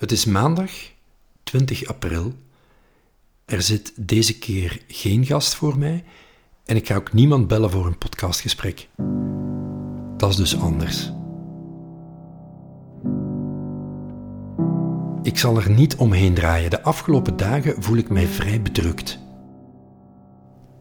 Het is maandag 20 april. Er zit deze keer geen gast voor mij en ik ga ook niemand bellen voor een podcastgesprek. Dat is dus anders. Ik zal er niet omheen draaien. De afgelopen dagen voel ik mij vrij bedrukt.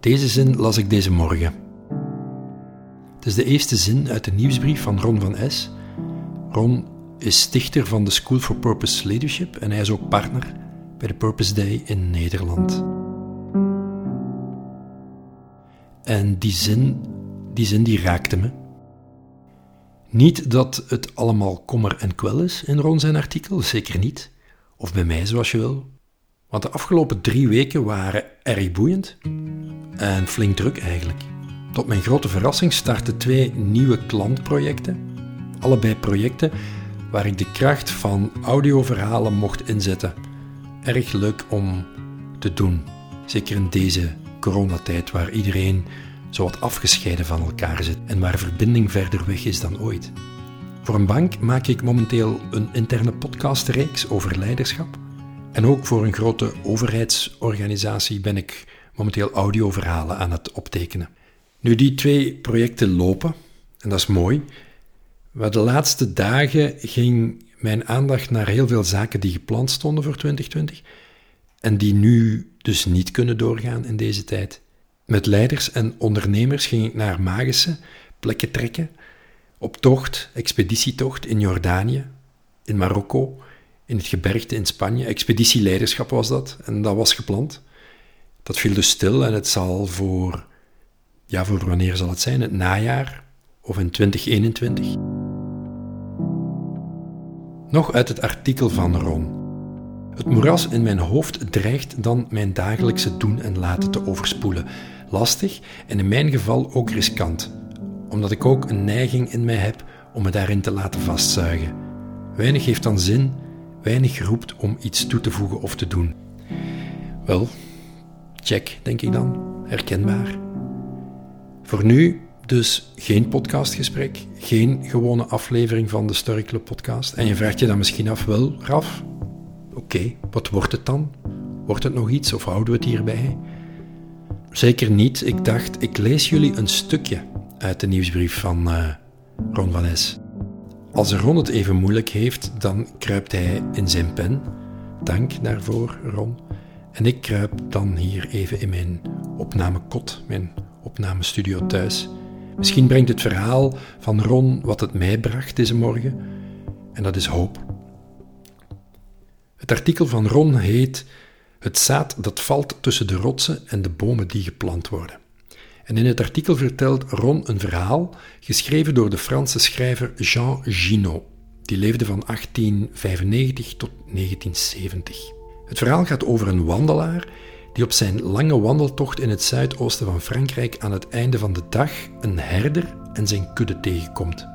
Deze zin las ik deze morgen. Het is de eerste zin uit de nieuwsbrief van Ron van S. Ron is stichter van de School for Purpose Leadership en hij is ook partner bij de Purpose Day in Nederland. En die zin, die zin die raakte me. Niet dat het allemaal kommer en kwel is in Ron zijn artikel, zeker niet. Of bij mij, zoals je wil. Want de afgelopen drie weken waren erg boeiend en flink druk eigenlijk. Tot mijn grote verrassing starten twee nieuwe klantprojecten. Allebei projecten waar ik de kracht van audioverhalen mocht inzetten. Erg leuk om te doen. Zeker in deze coronatijd waar iedereen zo wat afgescheiden van elkaar zit en waar verbinding verder weg is dan ooit. Voor een bank maak ik momenteel een interne podcastreeks over leiderschap. En ook voor een grote overheidsorganisatie ben ik momenteel audioverhalen aan het optekenen. Nu, die twee projecten lopen, en dat is mooi, maar de laatste dagen ging mijn aandacht naar heel veel zaken die gepland stonden voor 2020 en die nu dus niet kunnen doorgaan in deze tijd. Met leiders en ondernemers ging ik naar magische plekken trekken, op tocht, expeditietocht in Jordanië, in Marokko, in het gebergte in Spanje. Expeditieleiderschap was dat en dat was gepland. Dat viel dus stil en het zal voor, ja, voor wanneer zal het zijn? Het najaar of in 2021? Nog uit het artikel van Ron. Het moeras in mijn hoofd dreigt dan mijn dagelijkse doen en laten te overspoelen. Lastig en in mijn geval ook riskant, omdat ik ook een neiging in mij heb om me daarin te laten vastzuigen. Weinig heeft dan zin, weinig roept om iets toe te voegen of te doen. Wel, check, denk ik dan, herkenbaar. Voor nu dus geen podcastgesprek, geen gewone aflevering van de Story Club podcast. En je vraagt je dan misschien af, wel, Raf, oké, wat wordt het dan? Wordt het nog iets of houden we het hierbij? Zeker niet. Ik dacht, ik lees jullie een stukje uit de nieuwsbrief van uh, Ron van Es. Als Ron het even moeilijk heeft, dan kruipt hij in zijn pen. Dank daarvoor, Ron. En ik kruip dan hier even in mijn opnamekot, mijn opnamestudio thuis. Misschien brengt het verhaal van Ron wat het mij bracht deze morgen, en dat is hoop. Het artikel van Ron heet Het zaad dat valt tussen de rotsen en de bomen die geplant worden. En in het artikel vertelt Ron een verhaal geschreven door de Franse schrijver Jean Ginot. Die leefde van 1895 tot 1970. Het verhaal gaat over een wandelaar die op zijn lange wandeltocht in het zuidoosten van Frankrijk aan het einde van de dag een herder en zijn kudde tegenkomt.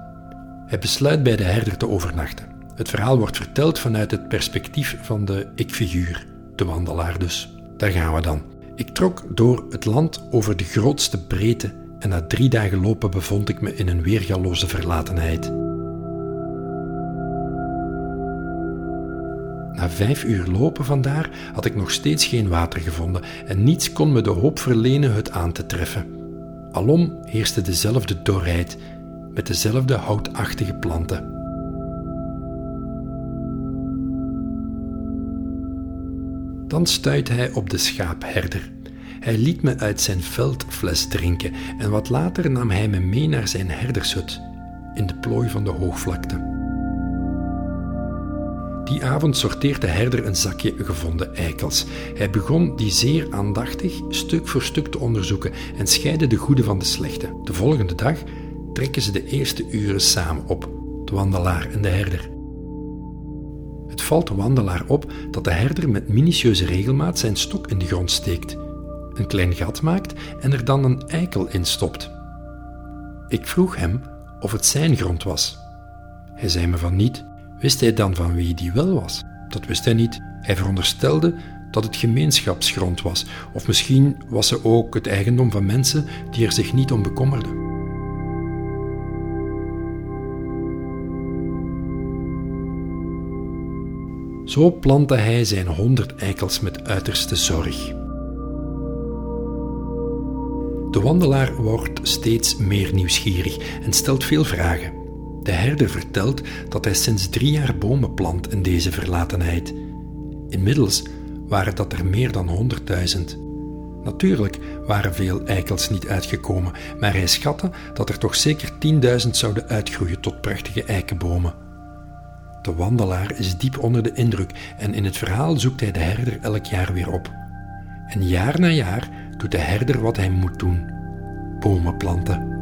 Hij besluit bij de herder te overnachten. Het verhaal wordt verteld vanuit het perspectief van de ik-figuur, de wandelaar dus. Daar gaan we dan. Ik trok door het land over de grootste breedte en na drie dagen lopen bevond ik me in een weergaloze verlatenheid. Na vijf uur lopen vandaar had ik nog steeds geen water gevonden en niets kon me de hoop verlenen het aan te treffen. Alom heerste dezelfde dorheid, met dezelfde houtachtige planten. Dan stuit hij op de schaapherder. Hij liet me uit zijn veldfles drinken en wat later nam hij me mee naar zijn herdershut in de plooi van de hoogvlakte. Die avond sorteert de herder een zakje gevonden eikels. Hij begon die zeer aandachtig stuk voor stuk te onderzoeken en scheidde de goede van de slechte. De volgende dag trekken ze de eerste uren samen op, de wandelaar en de herder. Het valt de wandelaar op dat de herder met minutieuze regelmaat zijn stok in de grond steekt, een klein gat maakt en er dan een eikel in stopt. Ik vroeg hem of het zijn grond was. Hij zei me van niet. Wist hij dan van wie die wel was? Dat wist hij niet. Hij veronderstelde dat het gemeenschapsgrond was, of misschien was ze ook het eigendom van mensen die er zich niet om bekommerden. Zo plantte hij zijn honderd eikels met uiterste zorg. De wandelaar wordt steeds meer nieuwsgierig en stelt veel vragen. De herder vertelt dat hij sinds drie jaar bomen plant in deze verlatenheid. Inmiddels waren dat er meer dan honderdduizend. Natuurlijk waren veel eikels niet uitgekomen, maar hij schatte dat er toch zeker 10.000 zouden uitgroeien tot prachtige eikenbomen. De wandelaar is diep onder de indruk en in het verhaal zoekt hij de herder elk jaar weer op. En jaar na jaar doet de herder wat hij moet doen: bomen planten.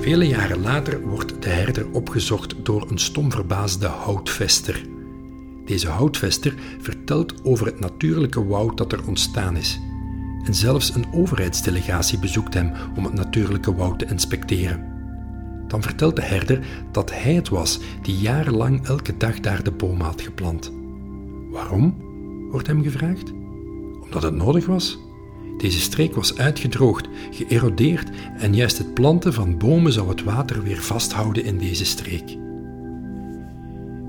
Vele jaren later wordt de herder opgezocht door een stom verbaasde houtvester. Deze houtvester vertelt over het natuurlijke woud dat er ontstaan is. En zelfs een overheidsdelegatie bezoekt hem om het natuurlijke woud te inspecteren. Dan vertelt de herder dat hij het was die jarenlang elke dag daar de bomen had geplant. Waarom? wordt hem gevraagd. Omdat het nodig was? Deze streek was uitgedroogd, geërodeerd en juist het planten van bomen zou het water weer vasthouden in deze streek.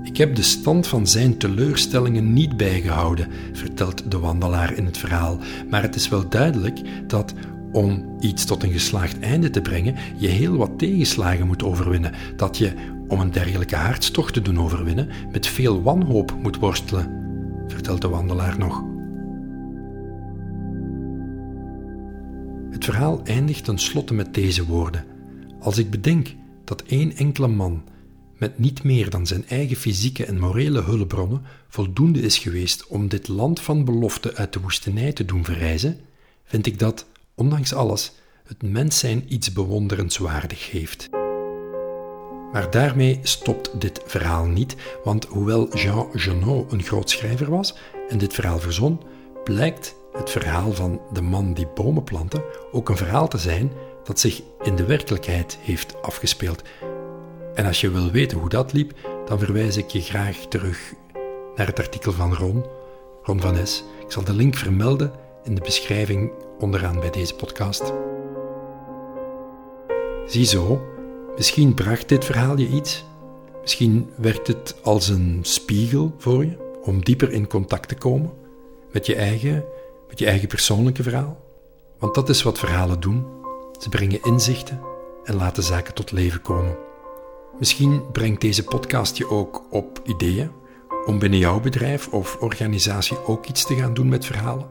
Ik heb de stand van zijn teleurstellingen niet bijgehouden, vertelt de wandelaar in het verhaal, maar het is wel duidelijk dat om iets tot een geslaagd einde te brengen, je heel wat tegenslagen moet overwinnen, dat je, om een dergelijke hartstocht te doen overwinnen, met veel wanhoop moet worstelen, vertelt de wandelaar nog. Het verhaal eindigt tenslotte met deze woorden. Als ik bedenk dat één enkele man met niet meer dan zijn eigen fysieke en morele hulpbronnen voldoende is geweest om dit land van belofte uit de woestenij te doen verrijzen, vind ik dat, ondanks alles, het mens zijn iets bewonderenswaardig heeft. Maar daarmee stopt dit verhaal niet, want hoewel Jean Genot een groot schrijver was en dit verhaal verzon, blijkt het verhaal van de man die bomen plantte ook een verhaal te zijn dat zich in de werkelijkheid heeft afgespeeld. En als je wil weten hoe dat liep, dan verwijs ik je graag terug naar het artikel van Ron, Ron van Es. Ik zal de link vermelden in de beschrijving onderaan bij deze podcast. Ziezo, misschien bracht dit verhaal je iets. Misschien werkt het als een spiegel voor je om dieper in contact te komen met je eigen je eigen persoonlijke verhaal. Want dat is wat verhalen doen. Ze brengen inzichten en laten zaken tot leven komen. Misschien brengt deze podcast je ook op ideeën om binnen jouw bedrijf of organisatie ook iets te gaan doen met verhalen,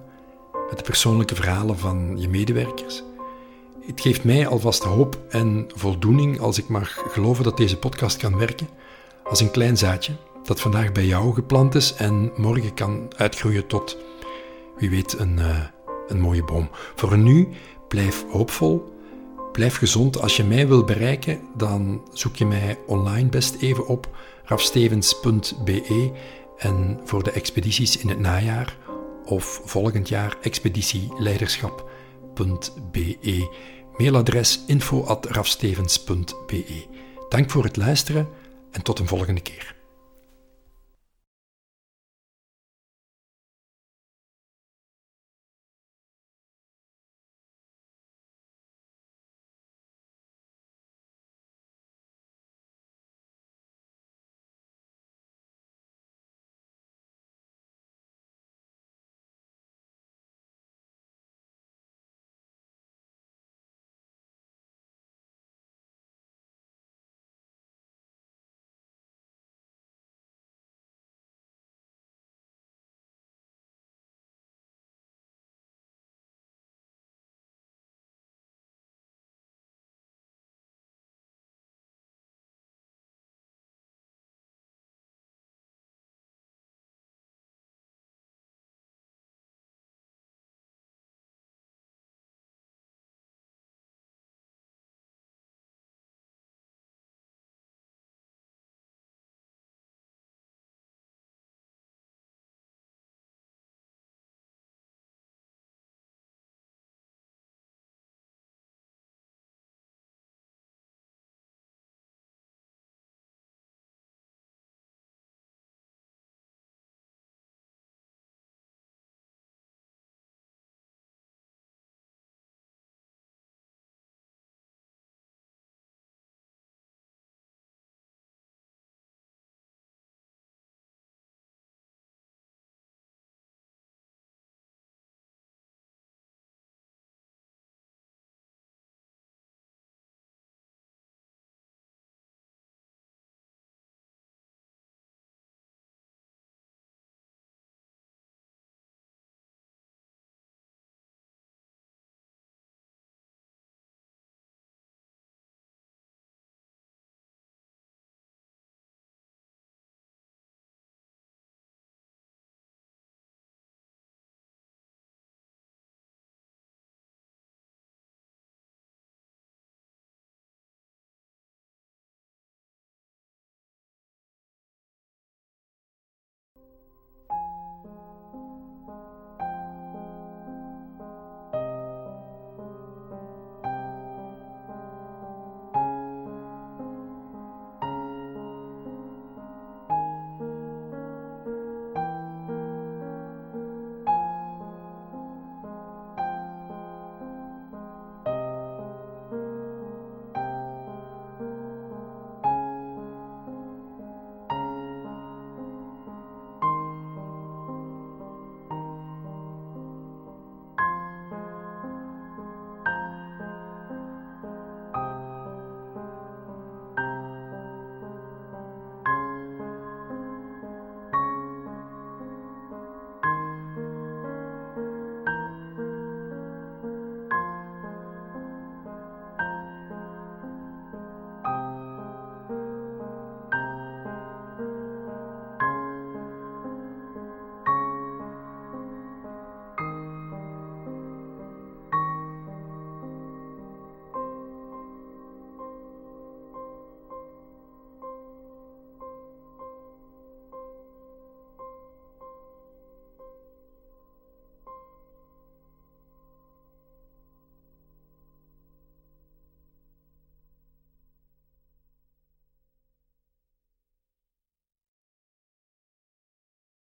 met de persoonlijke verhalen van je medewerkers. Het geeft mij alvast hoop en voldoening als ik mag geloven dat deze podcast kan werken als een klein zaadje dat vandaag bij jou geplant is en morgen kan uitgroeien tot wie weet een, uh, een mooie boom. Voor nu, blijf hoopvol. Blijf gezond. Als je mij wil bereiken, dan zoek je mij online best even op rafstevens.be en voor de expedities in het najaar of volgend jaar expeditieleiderschap.be. Mailadres info.rafstevens.be. Dank voor het luisteren en tot een volgende keer.